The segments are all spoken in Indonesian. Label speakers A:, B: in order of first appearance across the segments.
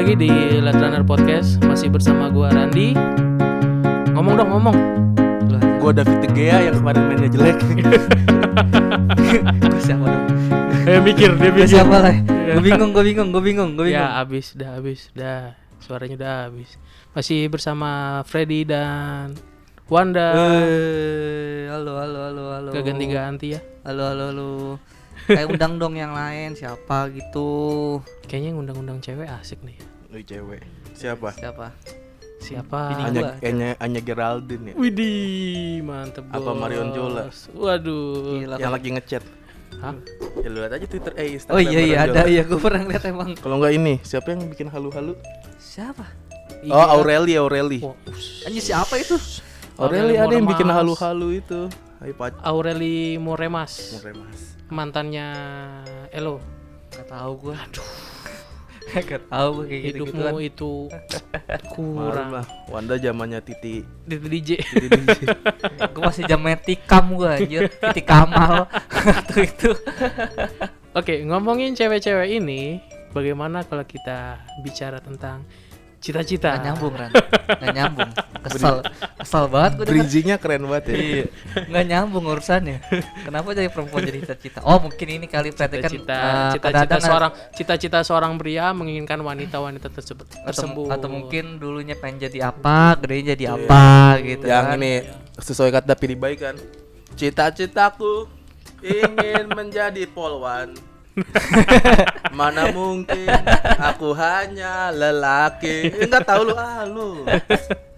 A: lagi di Let Runner Podcast Masih bersama gua Randi Ngomong dong ngomong
B: Gue David De Gea yang kemarin mainnya jelek.
C: Gue siapa dong?
A: Eh mikir dia
C: Gue siapa lah? Gue bingung, gue bingung, gue bingung, gue bingung.
A: Ya abis, dah habis, dah Suaranya udah habis Masih bersama Freddy dan Wanda
C: Eh, halo, halo, halo, halo.
A: Gak ganti-ganti ya
C: Halo, halo, halo. Kayak undang dong yang lain, siapa gitu?
A: Kayaknya yang undang-undang cewek asik nih
B: Lu cewek. Siapa?
C: Siapa?
A: Siapa?
B: Anya. Anya, Anya Geraldine ya.
A: Widih, mantep
B: Apa
A: bos.
B: Marion Jola?
A: Waduh
C: Gila.
B: Yang lagi ngechat.
A: Hah?
B: Ya lu lihat aja Twitter eh Instagram.
C: Oh iya iya ada iya gue pernah lihat emang.
B: Kalau enggak ini, siapa yang bikin halu-halu?
C: Siapa?
A: Iya.
B: Oh, Aureli, Aureli.
A: Wah, ush.
C: Anjir siapa itu?
B: Aureli ada yang bikin halu-halu itu. Ayo pac.
A: Aureli Moremas
B: Mure Mas.
A: Mantannya Elo
C: Gak tahu gue. Aduh. Gak tahu kayak gitu gitu
A: Hidupmu itu
B: Kurang lah. Wanda zamannya Titi.
A: di DJ
B: Titi DJ.
C: Gue masih jamet tikam gue anjir. Titik kamal. Tuh itu.
A: Oke, ngomongin cewek-cewek ini, bagaimana kalau kita bicara tentang cita-cita?
C: Gak nyambung Ran. Gak nyambung. Kesel. Kesel banget gue.
B: Bridgingnya keren banget ya.
C: Iya. Nggak nyambung urusannya. Kenapa jadi perempuan jadi cita-cita? Oh mungkin ini kali berarti kan
A: Cita-cita,
C: eh,
A: cita-cita seorang cita-cita seorang pria menginginkan wanita-wanita tersebut
C: atau,
A: tersebut.
C: atau mungkin dulunya pengen jadi apa, gedenya jadi apa gitu.
B: Yang
C: kan.
B: ini sesuai kata pilih baik kan. Cita-citaku ingin menjadi polwan. Mana mungkin aku hanya lelaki. Enggak tahu lu ah lu.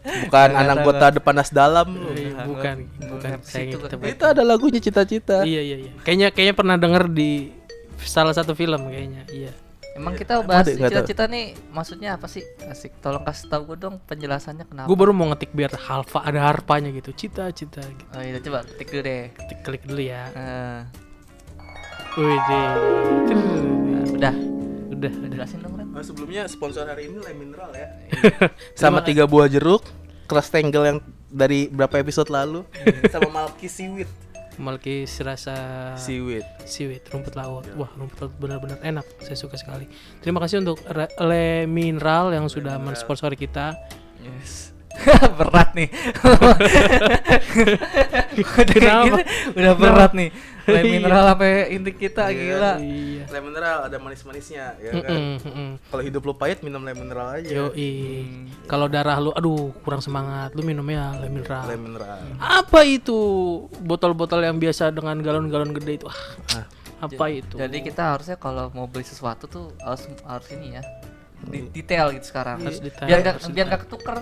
B: Bukan
C: Nggak
B: anak
C: tahu,
B: gota depan nas dalam lu.
A: Bukan,
C: Nggak
A: bukan.
C: ngerti
A: Saya baik.
B: Itu ada lagunya cita-cita.
A: Iya, iya, iya. Kayaknya kayaknya pernah denger di salah satu film kayaknya. Iya.
C: Emang kita bahas cita-cita nih maksudnya apa sih? Asik. Tolong kasih tahu gue dong penjelasannya kenapa.
A: Gue baru mau ngetik biar halfa ada harpanya gitu. Cita-cita gitu.
C: Oh iya coba ketik dulu deh.
A: Ketik klik dulu ya. Wih deh.
C: udah,
A: Udah,
C: udah
A: udah.
C: jelasin dong Ren.
B: Oh, sebelumnya sponsor hari ini Le Mineral ya. Sama tiga buah jeruk, keras tenggel yang dari berapa episode lalu, sama Malki Seaweed.
A: Malki serasa
B: Seaweed.
A: siwit rumput laut. Wah, rumput laut benar-benar enak. Saya suka sekali. Terima kasih untuk Re- Le Mineral yang sudah mensponsori kita.
C: Yes. berat nih. udah berat nih. Le
A: Iya.
C: mineral sampai inti kita
B: Iya,
C: gila.
A: Iya.
B: Le Mineral ada manis-manisnya ya kan.
A: Mm-mm, mm-mm.
B: Kalau hidup lu pahit minum Le Mineral aja.
A: Yoi. Kalau darah lu aduh kurang semangat, lu minumnya Le Mineral.
B: Le Mineral.
A: Apa itu botol-botol yang biasa dengan galon-galon gede itu? Ah,
B: Ah.
A: apa itu?
C: Jadi kita harusnya kalau mau beli sesuatu tuh harus harus ini ya. Di- detail gitu sekarang.
A: Harus detail,
C: Biar
A: harus
C: biar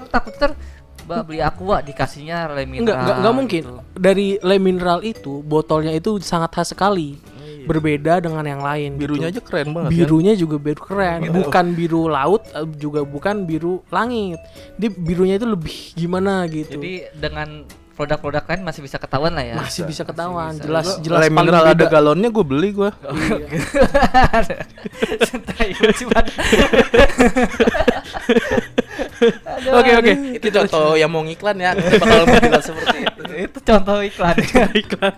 C: takut ter Mbak beli aqua dikasihnya le mineral.
A: Enggak, enggak, enggak mungkin.
C: gitu.
A: Dari Le Mineral itu botolnya itu sangat khas sekali. Berbeda dengan yang lain.
B: Oh, Birunya
A: gitu.
B: aja keren banget kan.
A: Birunya juga biru keren, bukan biru laut, eh, juga bukan biru langit. Dia birunya itu lebih gimana gitu.
C: Jadi dengan produk-produk lain masih bisa ketahuan lah ya.
A: masih bisa ketahuan,
C: bisa.
A: jelas jelas
B: Le
A: paling
B: Mineral ada galonnya gue beli gue.
C: Banget. Aduh,
A: Oke oke.
B: Itu contoh yang mau ngiklan ya. Bakal bilang seperti itu.
C: Itu contoh iklan.
A: iklan.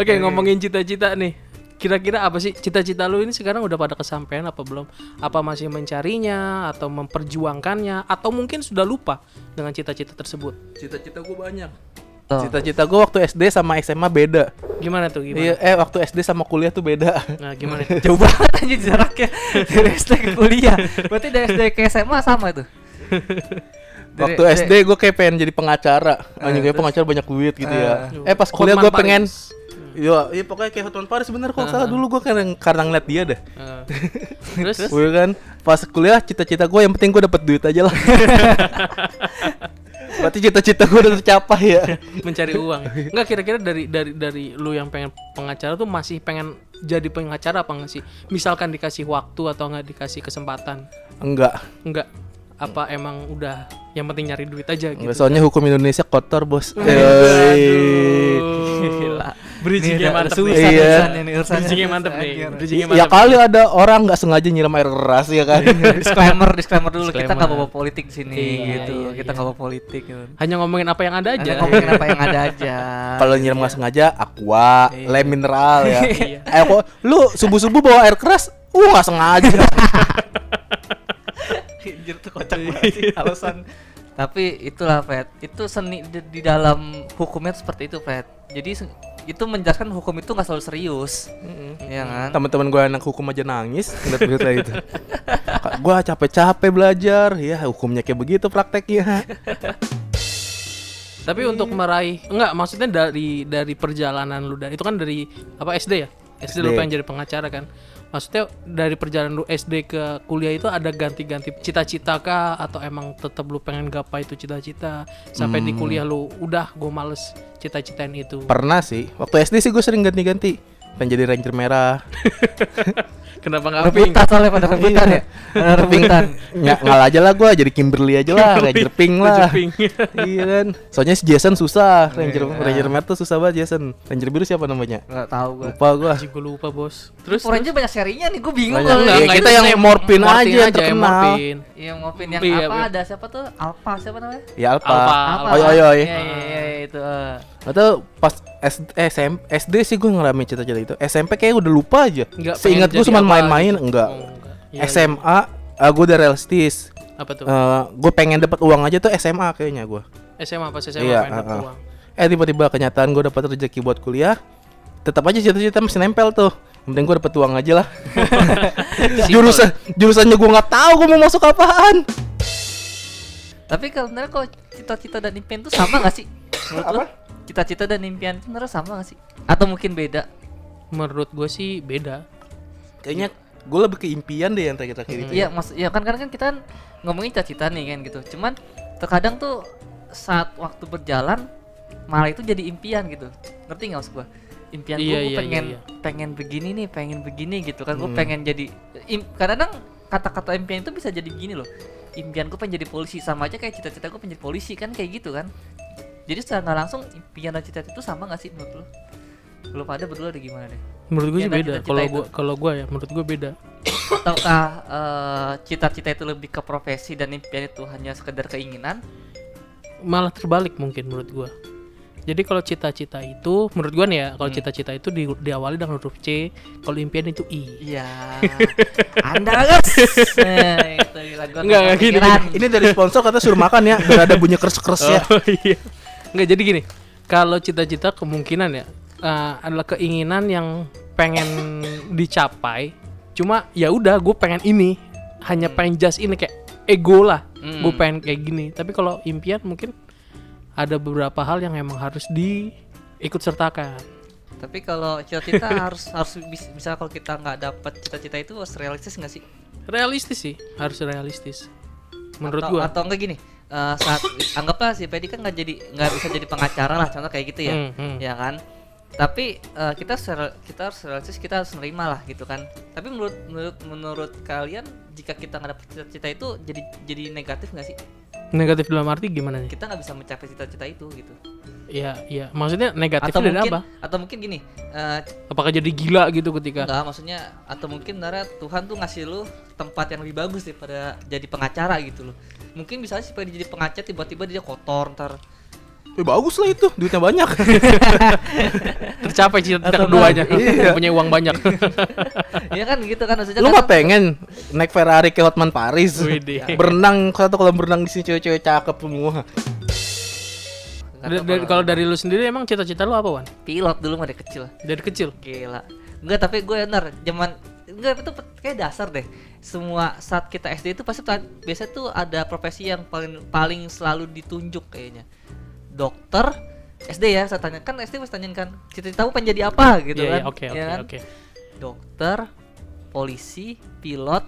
A: Oke, ngomongin cita-cita nih. Kira-kira apa sih cita-cita lu ini sekarang udah pada kesampaian apa belum? Apa masih mencarinya atau memperjuangkannya atau mungkin sudah lupa dengan cita-cita tersebut?
B: Cita-cita gue banyak.
C: Tuh.
B: Cita-cita gue waktu SD sama SMA beda.
A: Gimana tuh
B: Iya,
A: gimana?
B: eh waktu SD sama kuliah tuh beda.
A: Nah, gimana?
C: Jauh banget aja jaraknya dari SD ke kuliah. Berarti dari SD ke SMA sama itu. Dari
B: Waktu SD gue kayak pengen jadi pengacara. Anjing kayak pengacara banyak duit gitu ya.
A: Eh.
B: Eh pas kuliah gue pengen. Yo, iya pokoknya kayak Hotman Paris bener kok salah dulu gue karena karena ngeliat dia deh.
A: Eh, terus
B: Gue kan pas kuliah cita-cita gue yang penting gue dapet duit aja lah. Berarti cita-cita gue udah tercapai ya.
A: mencari uang. Enggak kira-kira dari dari dari lu yang pengen pengacara tuh masih pengen jadi pengacara apa enggak sih? Misalkan dikasih waktu atau enggak dikasih kesempatan?
B: Enggak.
A: Enggak. Apa emang udah yang penting nyari duit aja gitu?
B: Enggak soalnya hukum Indonesia kotor, Bos.
C: Gila.
A: Bridgingnya
C: Ini
A: mantep
C: susah
A: nih.
B: Iya.
C: urusannya nih, urusannya
A: mantep nih.
C: anjir.
A: Bridgingnya
B: Ya kali ada orang nggak sengaja nyiram air keras ya kan.
C: disclaimer, disclaimer dulu kita nggak
A: Disclaimer.
C: bawa politik di sini
A: Iya,
C: gitu.
A: iya,
C: kita
A: iya.
C: nggak bawa politik. Gitu.
A: Hanya ngomongin apa yang ada aja.
C: Hanya ngomongin apa yang ada aja.
B: Kalau nyiram nggak sengaja aqua,
C: Iya.
B: lem mineral ya.
A: Iya.
B: Eh kok lu subuh-subuh bawa air keras Uh, nggak sengaja.
C: Anjir tuh kocak banget sih alasan. Tapi itulah Fred, itu seni di, di dalam hukumnya seperti itu Fred. Jadi itu menjelaskan hukum itu nggak selalu serius, ya kan?
B: Teman-teman gue anak hukum aja nangis ngeliat berita itu. Gua capek-capek belajar, ya hukumnya kayak begitu prakteknya.
A: Tapi untuk meraih enggak maksudnya dari dari perjalanan lu dari itu kan dari apa SD ya? SD, lu
B: SD.
A: pengen jadi pengacara kan? Maksudnya dari perjalanan lu SD ke kuliah itu ada ganti-ganti cita-cita kah atau emang tetap lu pengen gapai itu cita-cita sampai di kuliah lu udah gue males cita-citain itu.
B: Pernah sih, waktu SD sih gue sering ganti-ganti. Pengen jadi ranger merah.
A: Kenapa nggak pink?
C: Soalnya pada rebutan ya. Rebutan.
B: Nggak ngalah aja lah gue jadi Kimberly aja lah, ranger pink lah.
A: Ranger pink.
B: iya kan. Soalnya si Jason susah, ranger
C: Iya.
B: ranger merah tuh susah banget Jason. Ranger biru siapa namanya?
C: Enggak tahu gua.
B: Lupa gua.
A: Anjing, gue lupa bos. Terus
C: Power Ranger banyak serinya nih, gue bingung
B: Banyak.
C: kalau
B: Iya,
A: enggak,
B: kita
A: itu
B: yang
A: yang
B: Morphin aja yang
A: yang
B: terkenal.
A: Morphin.
C: Iya ngopin yang
A: Iya,
C: apa
A: iya.
C: ada siapa tuh Alpha siapa namanya?
B: Ya Alpha.
A: Alpha.
C: Alpha.
B: Oi oi oi.
C: Iya iya iya itu. Eh.
B: Atau pas S eh, SM, SD sih gue ngalamin cita-cita itu. SMP kayak udah lupa aja.
A: Nggak
B: Seingat gue cuma
A: apa
B: main-main,
A: gitu.
B: enggak.
A: Oh, enggak. Iya.
B: SMA, gue udah realistis.
A: apa tuh?
B: gue pengen dapat uang aja tuh SMA kayaknya gue.
A: SMA pas SMA
B: Iya,
A: pengen dapet
B: uh-uh.
A: uang.
B: Eh tiba-tiba kenyataan gue dapat rezeki buat kuliah. Tetap aja cita-cita masih nempel tuh. Yang penting gue dapet uang aja lah. jurusan jurusannya gue nggak tahu gue mau masuk apaan.
C: Tapi kalau sebenarnya kalau cita-cita dan impian tuh sama gak sih? Menurut lu? Cita-cita dan impian itu sebenarnya sama gak sih? Atau mungkin beda?
A: Menurut gue sih beda.
B: Kayaknya gue lebih ke impian deh yang terakhir-terakhir itu.
C: Iya, maksud ya kan karena kan kita kan ngomongin cita-cita nih kan gitu. Cuman terkadang tuh saat waktu berjalan malah itu jadi impian gitu. Ngerti nggak maksud gua? Impian
A: Iya,
C: gua, gua
A: iya,
C: pengen
A: iya,
C: pengen begini nih, pengen begini gitu kan. Gua
B: Hmm.
C: pengen jadi im, kadang kata-kata impian itu bisa jadi begini loh. Impian gua pengen jadi polisi sama aja kayak cita-cita gua pengen jadi polisi kan kayak gitu kan. Jadi secara nggak langsung impian dan cita-cita itu sama gak sih menurut lu? Lu pada berdua ada gimana deh?
A: Menurut gue sih beda. Kalau gua kalau gua ya menurut gue beda.
C: ataukah eh, cita-cita itu lebih ke profesi dan impian itu hanya sekedar keinginan
A: Malah terbalik mungkin menurut gua. Jadi kalau cita-cita itu menurut gua nih ya, kalau
C: Hmm.
A: cita-cita itu di, diawali dengan huruf C, kalau impian itu I.
C: iya anda guys nah, itu gila, gua
A: Enggak,
C: nggak
A: gini,
C: kepikiran.
B: Ini dari sponsor kata suruh makan ya, biar ada bunyi kres-kres ya.
A: Oh iya. Enggak jadi gini. Kalau cita-cita kemungkinan ya eh, adalah keinginan yang pengen dicapai. Cuma ya udah gue pengen ini. Hanya pengen just ini kayak ego lah.
C: Hmm.
A: Gue pengen kayak gini. Tapi kalau impian mungkin ada beberapa hal yang emang harus diikut sertakan.
C: tapi kalau cita-cita harus harus bis- bisa kalau kita nggak dapat cita-cita itu harus realistis nggak sih
A: Realistis sih, harus realistis. Menurut
C: atau,
A: gua.
C: atau enggak gini eh, saat anggaplah si Pedi kan nggak jadi nggak bisa jadi pengacara lah contoh kayak gitu ya
A: Hmm, hmm.
C: ya kan tapi eh, kita secara- kita harus realistis kita harus nerima lah gitu kan tapi menurut menurut menurut kalian jika kita nggak dapet cita-cita itu jadi jadi negatif nggak sih
A: Negatif dalam arti gimana nih?
C: kita nggak bisa mencapai cita-cita itu gitu
A: Ya, ya. Maksudnya negatif
C: atau
A: dari
C: mungkin
A: apa?
C: atau mungkin gini eh,
A: Apakah jadi gila gitu ketika
C: enggak maksudnya atau mungkin sebenarnya Tuhan tuh ngasih lu tempat yang lebih bagus daripada jadi pengacara gitu loh mungkin bisa sih pengen jadi pengacara tiba-tiba dia kotor ntar
B: Ya bagus lah itu, duitnya banyak.
A: tercapai cita-cita
C: Atau
A: keduanya
B: Iya.
A: punya uang banyak
C: ya kan gitu kan maksudnya
B: Lu
C: kan-
B: nggak pengen naik Ferrari ke Hotman Paris?
A: Widih.
B: Berenang satu kolam berenang di sini cewek-cewek cakep semua.
C: Kalau-
A: dari lu sendiri emang cita-cita lu apa wan
C: pilot dulu mah dari kecil
A: dari kecil
C: Gila. Enggak, tapi gue bener zaman enggak itu kayak dasar deh. Semua saat kita SD itu pasti biasa tuh ada profesi yang paling paling selalu ditunjuk kayaknya. Dokter SD ya, saya tanya kan SD pasti tanyain kan cita-cita kamu pengen jadi apa gitu
A: Iya,
C: kan.
A: iya, oke
C: ya
A: oke
C: kan?
A: oke
C: Dokter, polisi, pilot,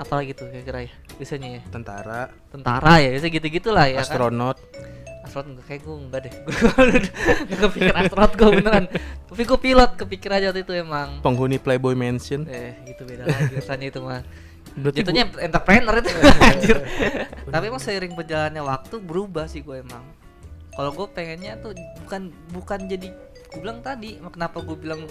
C: apalagi tuh kira-kira ya biasanya ya.
B: Tentara,
C: Tentara ya, biasa gitu-gitulah ya kan.
B: Astronot.
C: Enggak kayak gue enggak deh. Gue kepikiran astronot gue beneran. Tapi gue pilot kepikiran aja waktu itu emang.
B: penghuni Playboy Mansion.
C: Eh, gitu beda lagi rasanya itu mah.
A: berarti
C: Jatuhnya entrepreneur itu anjir. Tapi emang seiring berjalannya waktu berubah sih gue emang. Kalau gue pengennya tuh bukan bukan jadi gue bilang tadi kenapa gue bilang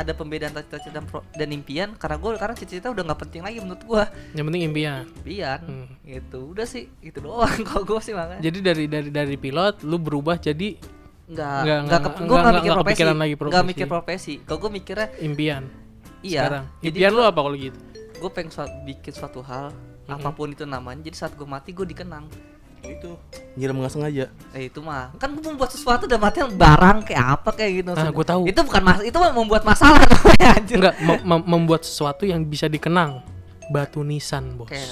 C: ada pembedaan cita-cita dan, pro- dan impian karena gue karena cita-cita udah nggak penting lagi menurut gue
A: yang penting impian.
C: Impian.
A: Hmm.
C: gitu. Udah sih itu doang kalau gue sih makanya
A: jadi dari dari dari pilot lu berubah jadi
C: nggak
A: Nggak,
C: nggak
A: nggak,
C: mikir profesi. nggak mikir profesi. Kalau gue mikirnya
A: impian.
C: Iya,
A: sekarang.
C: jadi
A: Impian lu apa kalau gitu?
C: gue pengen suat- bikin suatu hal apa pun itu namanya. Jadi saat gue mati gue dikenang
B: Itu nyiram nggak sengaja.
C: eh itu mah kan gue membuat sesuatu dan matian barang kayak apa kayak gitu
A: Ah,
C: maksudnya.
A: gua tahu.
C: itu bukan mas itu mah membuat masalah namanya anjir
A: Enggak, mem- mem- membuat sesuatu yang bisa dikenang. Batu nisan, Bos.
C: kayak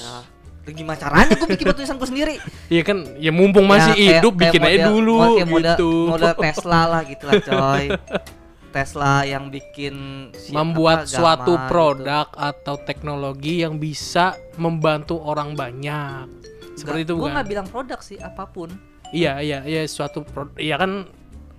C: gimana caranya gue bikin batu nisan gue sendiri
A: Iya kan, ya mumpung masih
C: Ya, kayak-
A: hidup
C: kayak
A: bikin aja
C: model-
A: dulu
C: model- kayak model,
A: gitu.
C: model Tesla lah gitu lah coy Tesla yang bikin si-
A: Membuat
C: apa,
A: suatu
C: gamma
A: produk atau teknologi yang bisa membantu orang banyak. Seperti itu
C: gue
A: bukan?
C: nggak bilang produk sih apa pun
A: Iya, iya, iya suatu produk. Iya kan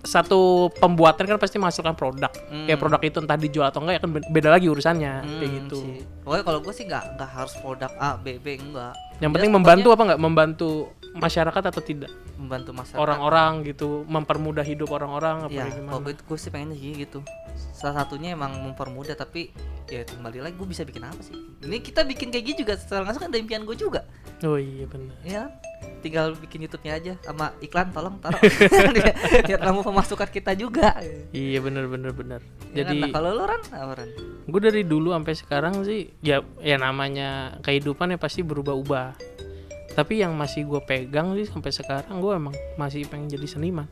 A: satu pembuatan kan pasti menghasilkan produk.
C: Hmm.
A: Kayak produk itu entah dijual atau enggak ya kan be- beda lagi urusannya kayak
C: Hmm,
A: gitu.
C: sih. Pokoknya kalau gue sih nggak nggak harus produk A B B enggak.
A: Yang
C: Ya,
A: penting
C: pokoknya
A: membantu apa enggak? Membantu masyarakat atau tidak?
C: Membantu masyarakat.
A: Orang-orang gitu, mempermudah hidup orang-orang apa
C: Ya,
A: gimana?
C: kalau itu gue sih pengennya sih gitu. Salah satunya emang mempermudah tapi ya kembali lagi gue bisa bikin apa sih? Ini kita bikin kayak gini juga secara langsung kan ada impian gue juga.
A: Oh iya benar.
C: Ya, tinggal bikin YouTube-nya aja sama iklan tolong taruh. Biar kamu pemasukan kita juga.
A: Iya benar benar benar.
C: Ya kan?
A: Jadi
C: Nah, kalau lo Ran, apa Ran?
A: gue dari dulu sampai sekarang sih ya ya namanya kehidupan ya pasti berubah-ubah. Tapi yang masih gue pegang sih sampai sekarang gue emang masih pengen jadi seniman,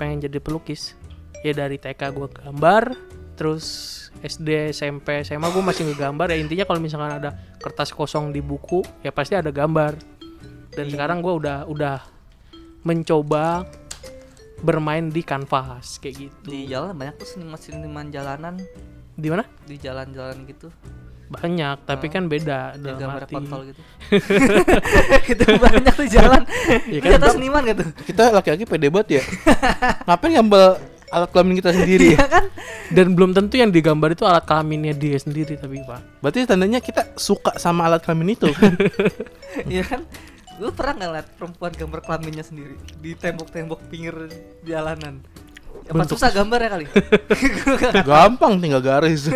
A: pengen jadi pelukis. Ya dari TK gue gambar, terus SD, SMP, SMA gue masih ngegambar. Ya intinya kalau misalkan ada kertas kosong di buku, ya pasti ada gambar. Dan sekarang gue udah udah mencoba bermain di kanvas kayak gitu.
C: Di jalan banyak tuh seniman-seniman jalanan
A: Di mana?
C: di jalan-jalan gitu.
A: Banyak, tapi kan beda dalam
C: gambar
A: arti.
C: kontol gitu. itu banyak tuh jalan.
A: Iya
C: Lu
A: kan,
C: jatuh seniman gitu.
B: Kita laki-laki pede banget ya. Ngapain ngambil alat kelamin kita sendiri
C: Iya
B: ya?
C: kan?
A: Dan belum tentu yang digambar itu alat kelaminnya dia sendiri tapi pak.
B: Berarti tandanya kita suka sama alat kelamin itu.
C: Iya kan? Lu pernah nggak liat perempuan gambar kelaminnya sendiri di tembok-tembok pinggir jalanan? Apa
A: Bentuk-
C: susah gambar ya kali?
B: Gampang tinggal garis.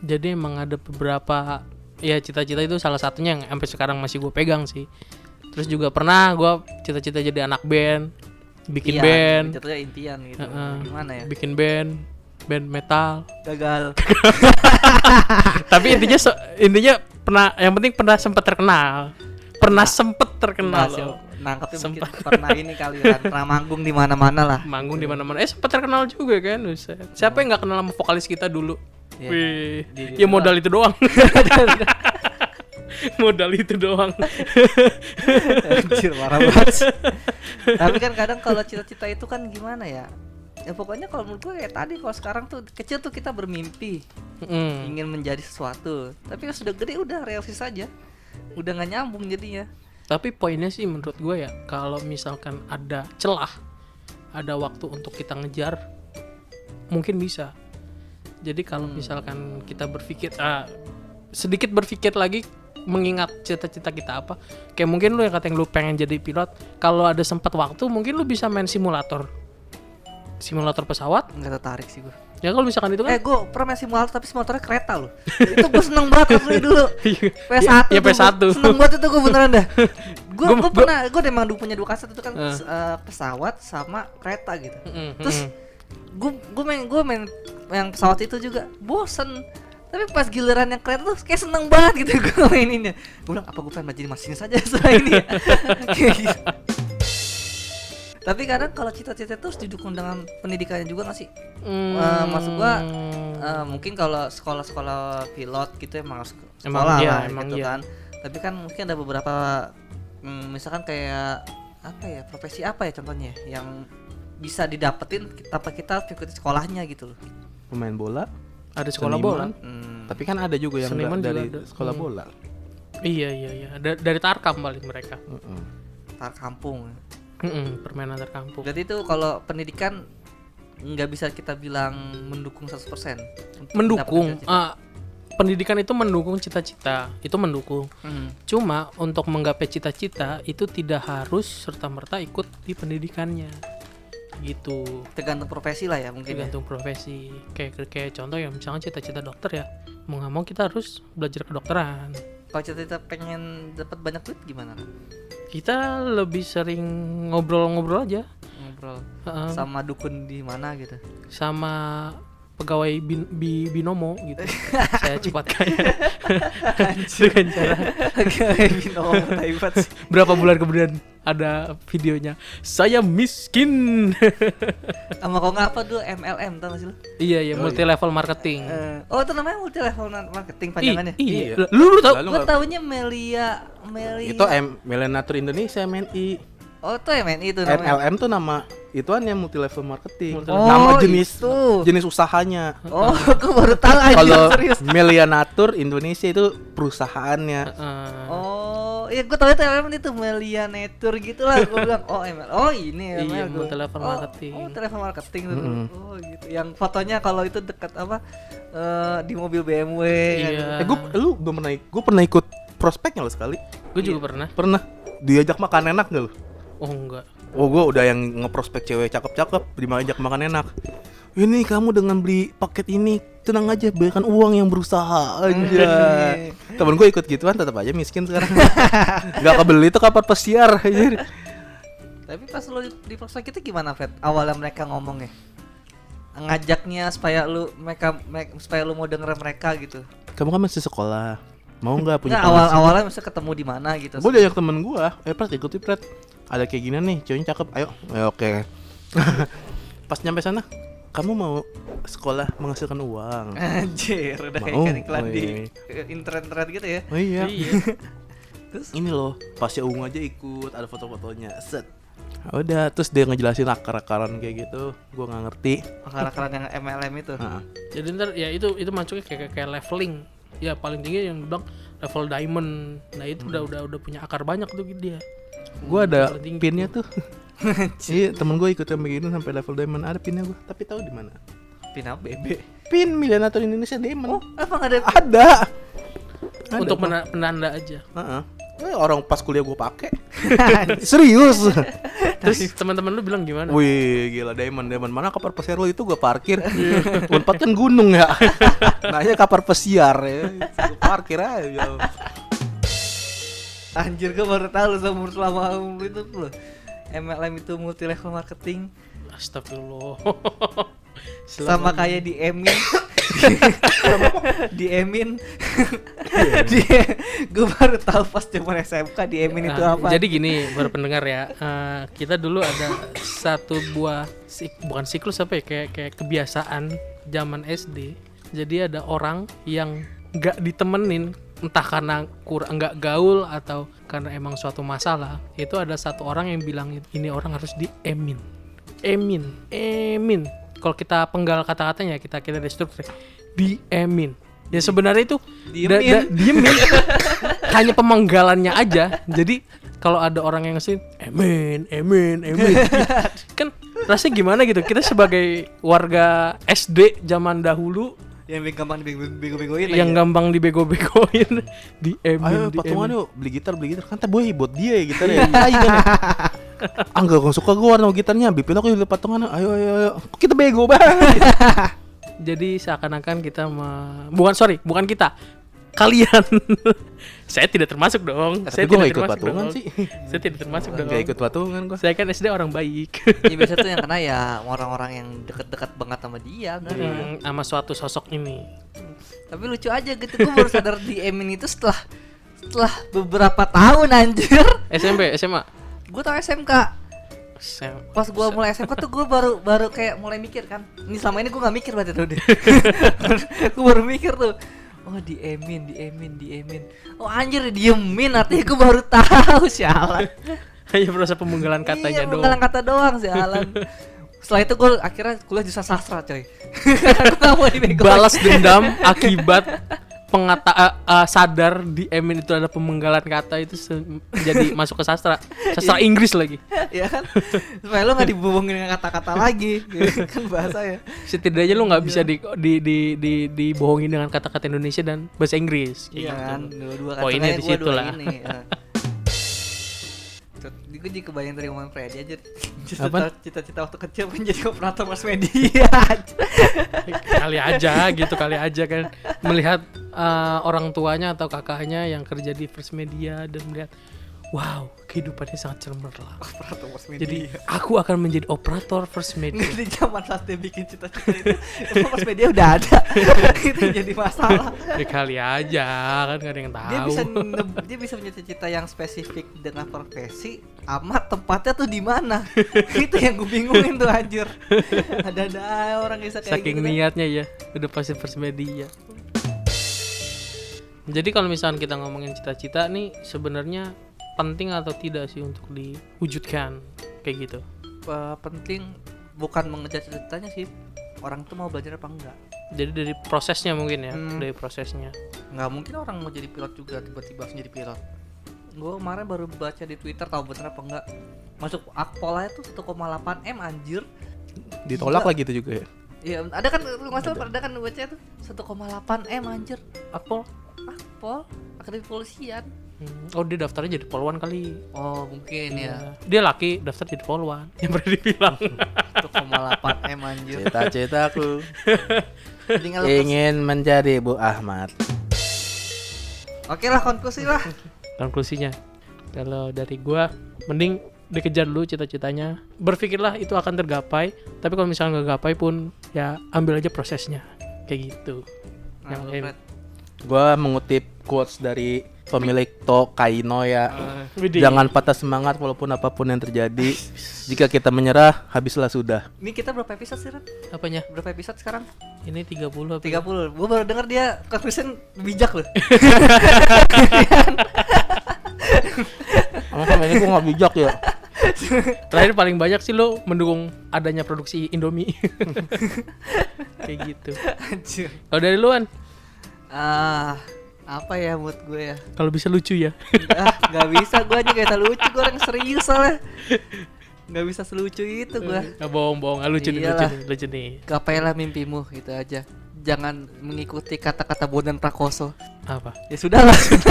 A: Jadi emang ada beberapa ya cita-cita itu salah satunya yang sampai sekarang masih gue pegang sih. Terus juga pernah gue cita-cita jadi anak band, bikin
C: Iya,
A: band,
C: Jatuhnya intian gitu.
A: Heeh.
C: Gimana ya?
A: bikin band, band metal.
C: Gagal.
A: tapi intinya so- intinya pernah yang penting pernah sempat terkenal. Pernah sempet terkenal loh.
C: Nangkepnya
A: Sempat.
C: pernah ini kali kan pernah manggung di mana-mana lah.
A: Manggung di mana-mana. Eh sempat terkenal juga kan. Buset. Siapa yang nggak kenal sama vokalis kita dulu?
C: Iya.
A: Wih,
C: Di-
A: ya modal itu doang. modal itu doang.
C: Anjir marah banget. Tapi kan kadang kalau cita-cita itu kan gimana ya? Ya pokoknya kalau menurut gue kayak tadi kalau sekarang tuh kecil tuh kita bermimpi
A: Mm.
C: ingin menjadi sesuatu. Tapi kalau sudah gede udah realistis saja. Udah nggak nyambung jadinya.
A: Tapi poinnya sih menurut gue ya, kalau misalkan ada celah, ada waktu untuk kita ngejar, mungkin bisa. Jadi kalau misalkan kita berpikir, ah, sedikit berpikir lagi, mengingat cita-cita kita apa, kayak mungkin lu yang kata yang lu pengen jadi pilot, kalau ada sempat waktu, mungkin lu bisa main simulator, simulator pesawat.
C: Nggak tertarik sih gue.
A: Ya kalau misalkan itu kan,
C: Eh gue pernah main simulator tapi simulatornya kereta loh. itu gue seneng banget waktu dulu. PS1
A: ya, ya
C: tuh gua
A: PS1.
C: seneng banget itu gue beneran dah gue
A: Gua-
C: gue
A: gua-
C: pernah gue emang dulu punya dua kaset itu kan
A: Eh.
C: eh, pesawat sama kereta gitu
A: Mm-mm,
C: terus
A: mm-mm.
C: gue gue main gue main yang pesawat itu juga bosen tapi pas giliran yang kereta tuh kayak seneng banget gitu gue maininnya gue bilang apa gue pengen jadi masinis saja setelah ini ya. tapi kadang kalau cita-cita itu harus didukung dengan pendidikannya juga gak sih
A: Hmm.
C: Eh, maksud gua Eh, mungkin kalau sekolah-sekolah pilot gitu emang harus
A: Emang
C: sekolah
A: iya,
C: lah
A: emang
C: gitu
A: iya.
C: kan tapi kan mungkin ada beberapa mm, misalkan kayak apa ya profesi apa ya contohnya yang bisa didapetin tanpa kita harus ikuti sekolahnya gitu loh
B: Pemain bola.
A: ada sekolah bola.
B: seniman.
C: Hmm,
B: Tapi kan ada juga yang
A: Seniman
B: nggak
A: juga
B: dari
A: ada.
B: sekolah
A: Hmm.
B: bola.
A: Iya iya iya. Da- dari Tarkam balik mereka.
B: Heeh.
C: tar kampung
A: Mm-mm, permainan antar kampung.
C: berarti itu kalau pendidikan nggak bisa kita bilang mendukung 100% untuk
A: Mendukung.
C: cita-cita.
A: pendidikan itu mendukung cita-cita. Itu mendukung.
C: Hmm.
A: Cuma untuk menggapai cita-cita itu tidak harus serta merta ikut di pendidikannya. Gitu.
C: tergantung profesi lah ya mungkin ya.
A: Tergantung profesi. Kayak kayak contoh ya misalnya cita-cita dokter ya. Mau nggak mau kita harus belajar kedokteran.
C: Kalau cita-cita pengen dapat banyak duit gimana
A: Kita lebih sering ngobrol-ngobrol aja.
C: ngobrol
A: Heeh.
C: sama dukun di mana gitu.
A: sama pegawai bin, bi- binomo gitu saya cepat kaya dengan cara
C: Kayak binomo taibat sih.
A: berapa bulan kemudian ada videonya saya miskin
C: Sama kok nggak apa dulu MLM tau gak sih lu?
A: iya ya multi level marketing
C: Eh, oh itu namanya multi level marketing panjangannya.
A: iya.
B: Iya.
A: lu baru
C: Gue
B: nggak-
C: taunya Melia Melia.
B: Itu M Melenatur Indonesia MNI.
C: Oh itu MNI itu namanya.
B: MLM tuh nama ituannya multi level marketing.
A: Multi
C: level.
B: nama
C: Oh,
B: jenis
C: itu.
B: jenis usahanya.
C: Oh, gue baru tahu aja
B: Kalau. Melianatur Indonesia itu perusahaannya.
A: Heeh.
C: Oh, iya gue tahu itu MLM itu Melia Nature gitu lah. Gue bilang, oh ML, oh ini ML.
A: Iya,
C: gua.
A: multi-level
C: oh,
A: marketing.
C: Oh, multi-level marketing tuh.
B: Mm-mm.
C: Oh gitu. Yang fotonya kalau itu dekat apa eh, di mobil BMW.
A: Iya.
B: Eh, gue lu belum pernah gue pernah ikut prospeknya lo sekali.
A: gue juga pernah
B: Pernah diajak makan enak gak lu?
A: oh enggak
B: Oh gue udah yang ngeprospek cewek cakep-cakep diajak makan enak. Ini kamu dengan beli paket ini tenang aja berikan uang yang berusaha aja. Temen gue ikut gituan tetap aja miskin sekarang. Gak kebeli tuh kapal pesiar.
C: Tapi pas lu di, di prospek itu gimana, Fred? Awalnya mereka ngomongnya ngajaknya supaya lu mereka, me- supaya lu mau denger mereka gitu.
B: Kamu kan masih sekolah. Mau nggak punya
C: Nggak, awal awalnya mesti ketemu di mana gitu.
B: Gue diajak temen gue, eh Pret ikuti Pret Ada kayak gini nih, ceweknya cakep, ayo. Ya oke. Pas nyampe sana, kamu mau sekolah menghasilkan uang.
C: Anjir, udah kayak
B: Mau,
C: ikan iklan di
B: weh.
C: internet-internet gitu ya.
B: Oh iya,
A: iya.
C: Terus?
B: Ini loh, pas ya ungu aja ikut, ada foto-fotonya Set. Udah, terus dia ngejelasin akar-akaran kayak gitu. Gue nggak ngerti.
C: Akar-akaran yang MLM itu.
B: Nah,
A: jadi ntar ya itu itu masuknya kayak kayak leveling. Ya paling tinggi yang bilang level diamond. Nah itu udah udah udah punya akar banyak tuh dia
B: Gue ada pinnya tuh Iya, temen gue ikut yang begitu sampai level diamond Ada pinnya gue, tapi tahu di mana?
C: Pina BB.
B: Pin Milianator Indonesia Diamond
C: Oh, apa nggak ada?
B: Ada Ada,
A: untuk mena- penanda aja
B: Heeh. Eh, orang pas kuliah gue pakai. Serius.
A: terus teman-teman lu bilang gimana
B: Wih, gila Diamond, Diamond mana kapal pesiar lo itu gue parkir. Unpad kan gunung ya. Nanya kapal pesiar ya. Gua parkir aja.
C: Anjir, gue baru tahu seumur selama umur itu lo. MLM itu multi level marketing
A: astagfirullah
C: sama kayak di Emin. di Emin. di gue baru tahu pas zaman SMK di Emin itu
A: Nah,
C: apa.
A: Jadi gini, baru pendengar ya. eh, kita dulu ada satu buah sik- bukan siklus apa ya kayak kayak kebiasaan zaman SD. Jadi ada orang yang nggak ditemenin entah karena kurang nggak gaul atau karena emang suatu masalah itu ada satu orang yang bilang ini orang harus diemin emin emin kalau kita penggal kata-katanya kita kita destruktif. Diemin ya sebenarnya itu
C: Diemin.
A: da- diemin. Hanya pemenggalannya aja. Jadi kalau ada orang yang ngasih emin emin emin kan rasanya gimana gitu? Kita sebagai warga SD zaman dahulu
C: yang gampang dibego-begoin
A: yang gampang dibego-begoin di
B: Ayo
A: emin
B: patungan yuk beli gitar beli gitar kan boy buat dia ya gitar ya. Tai kan. enggak gua suka gua warna gitarnya bipin aku beli patungan ayo ayo ayo. Kita bego banget.
A: jadi seakan-akan kita bukan sorry bukan kita kalian saya tidak termasuk dong
B: Tapi
A: saya tidak
B: ikut
A: termasuk
B: patungan
A: dong.
B: sih.
A: saya tidak termasuk dong
B: Enggak ikut patungan gua.
A: saya kan SD orang baik
C: Ya biasa tuh yang kena ya orang-orang yang deket-deket banget sama dia kan.
A: Hmm, sama suatu sosok ini
C: Tapi lucu aja gitu gue baru sadar di Emin itu setelah setelah beberapa tahun anjir.
A: SMP SMA
C: Gue tau SMK.
A: Sem-
C: Pas gue mulai SMK tuh gue baru baru kayak mulai mikir kan. Ini selama ini gue nggak mikir berarti tuh deh. gue baru mikir tuh. Oh di Emin, di Emin, di Emin. Oh anjir diemin artinya gue baru tahu sialan.
A: hanya proses pemenggalan katanya
C: iya,
A: doang
C: penggalan kata doang sialan. Setelah itu gue akhirnya kuliah jurusan sastra coy.
A: Balas dendam akibat pengata eh, eh, sadar di Emin itu ada pemenggalan kata itu jadi masuk ke sastra. Sastra Inggris lagi.
C: Ya kan? Supaya lo nggak dibubungin dengan kata-kata lagi. Gitu kan bahasa ya.
A: Setidaknya lu nggak bisa di di di di dibohongin dengan kata-kata Indonesia dan bahasa Inggris.
C: Iya
A: gitu.
C: kan? Dua-dua
A: Poinnya di situ lah.
C: ya. Tuh, gue jadi kebayang dari omongan Freddy aja. Cita-cita waktu kecil pengen jadi operator mass media.
A: Kali aja gitu kali aja kan. Melihat eh, orang tuanya atau kakaknya yang kerja di First Media dan melihat wow kehidupannya sangat cemerlang.
C: operator first media
A: Jadi aku akan menjadi operator first media.
C: di zaman saat dia bikin cita-cita itu first media udah ada itu jadi masalah
A: ya kali aja kan gak ada yang tahu.
C: dia bisa dia bisa punya cita-cita yang spesifik dengan profesi amat tempatnya tuh di mana itu yang gue bingungin tuh anjir ada ada orang bisa kayak
A: Saking
C: gitu kan.
A: niatnya ya, udah pasti first media. Jadi kalau misalnya kita ngomongin cita-cita nih sebenarnya penting atau tidak sih untuk diwujudkan kayak gitu?
C: Eh, penting bukan mengejar cita-citanya sih orang tuh mau belajar apa enggak
A: Jadi dari prosesnya mungkin ya,
C: Hmm.
A: dari prosesnya.
C: nggak mungkin orang mau jadi pilot juga tiba-tiba langsung jadi pilot gue kemarin baru baca di twitter tahu bener apa enggak masuk akpol aja tuh 1,8 m anjir
B: Ditolak
C: Gila.
B: lagi itu juga ya.
C: Iya, ada kan lu nggak salah ada kan baca tuh 1,8 m anjir
A: Akpol.
C: Akpol akademi polisian
A: Hmm. Oh dia daftarnya jadi polwan kali.
C: oh mungkin ya
A: Iya. Dia laki daftar jadi polwan. Yang pernah dibilang.
C: 1,8 m anjir
B: Cita-citaku ingin menjadi Bu Ahmad.
C: Oke lah konklusi lah.
A: Konklusinya, kalau dari gua mending dikejar dulu cita-citanya. Berpikirlah itu akan tergapai. Tapi kalau misalnya nggak gapai pun ya ambil aja prosesnya. Kayak gitu.
C: Nah,
A: Yang
B: Gua mengutip quotes dari pemilik Tokaino ya.
A: Widih.
B: Jangan patah semangat walaupun apa pun yang terjadi. Jika kita menyerah, habislah sudah.
C: Ini kita berapa episode sih, Ren?
A: apanya?
C: Berapa episode sekarang?
A: Ini 30 apa?
C: 30. Gua baru denger dia konklusian bijak loh.
B: Oh, sama ini gua nggak bijak ya.
A: Terakhir paling banyak sih lo mendukung adanya produksi Indomie. Kayak gitu.
C: Anjir.
A: Kalau dari luan,
C: Ah, apa ya mood gue ya?
A: kalau bisa lucu ya.
C: ah, nggak bisa gue aja kayak lucu gue orang serius soalnya. Nggak bisa selucu itu gue.
A: Nggak bohong-bohong, ah, lucu nih, lucu nih, lucu nih.
C: Gapailah mimpimu gitu aja. Jangan mengikuti kata-kata Bondan Prakoso.
A: Apa?
C: Ya sudahlah, sudah.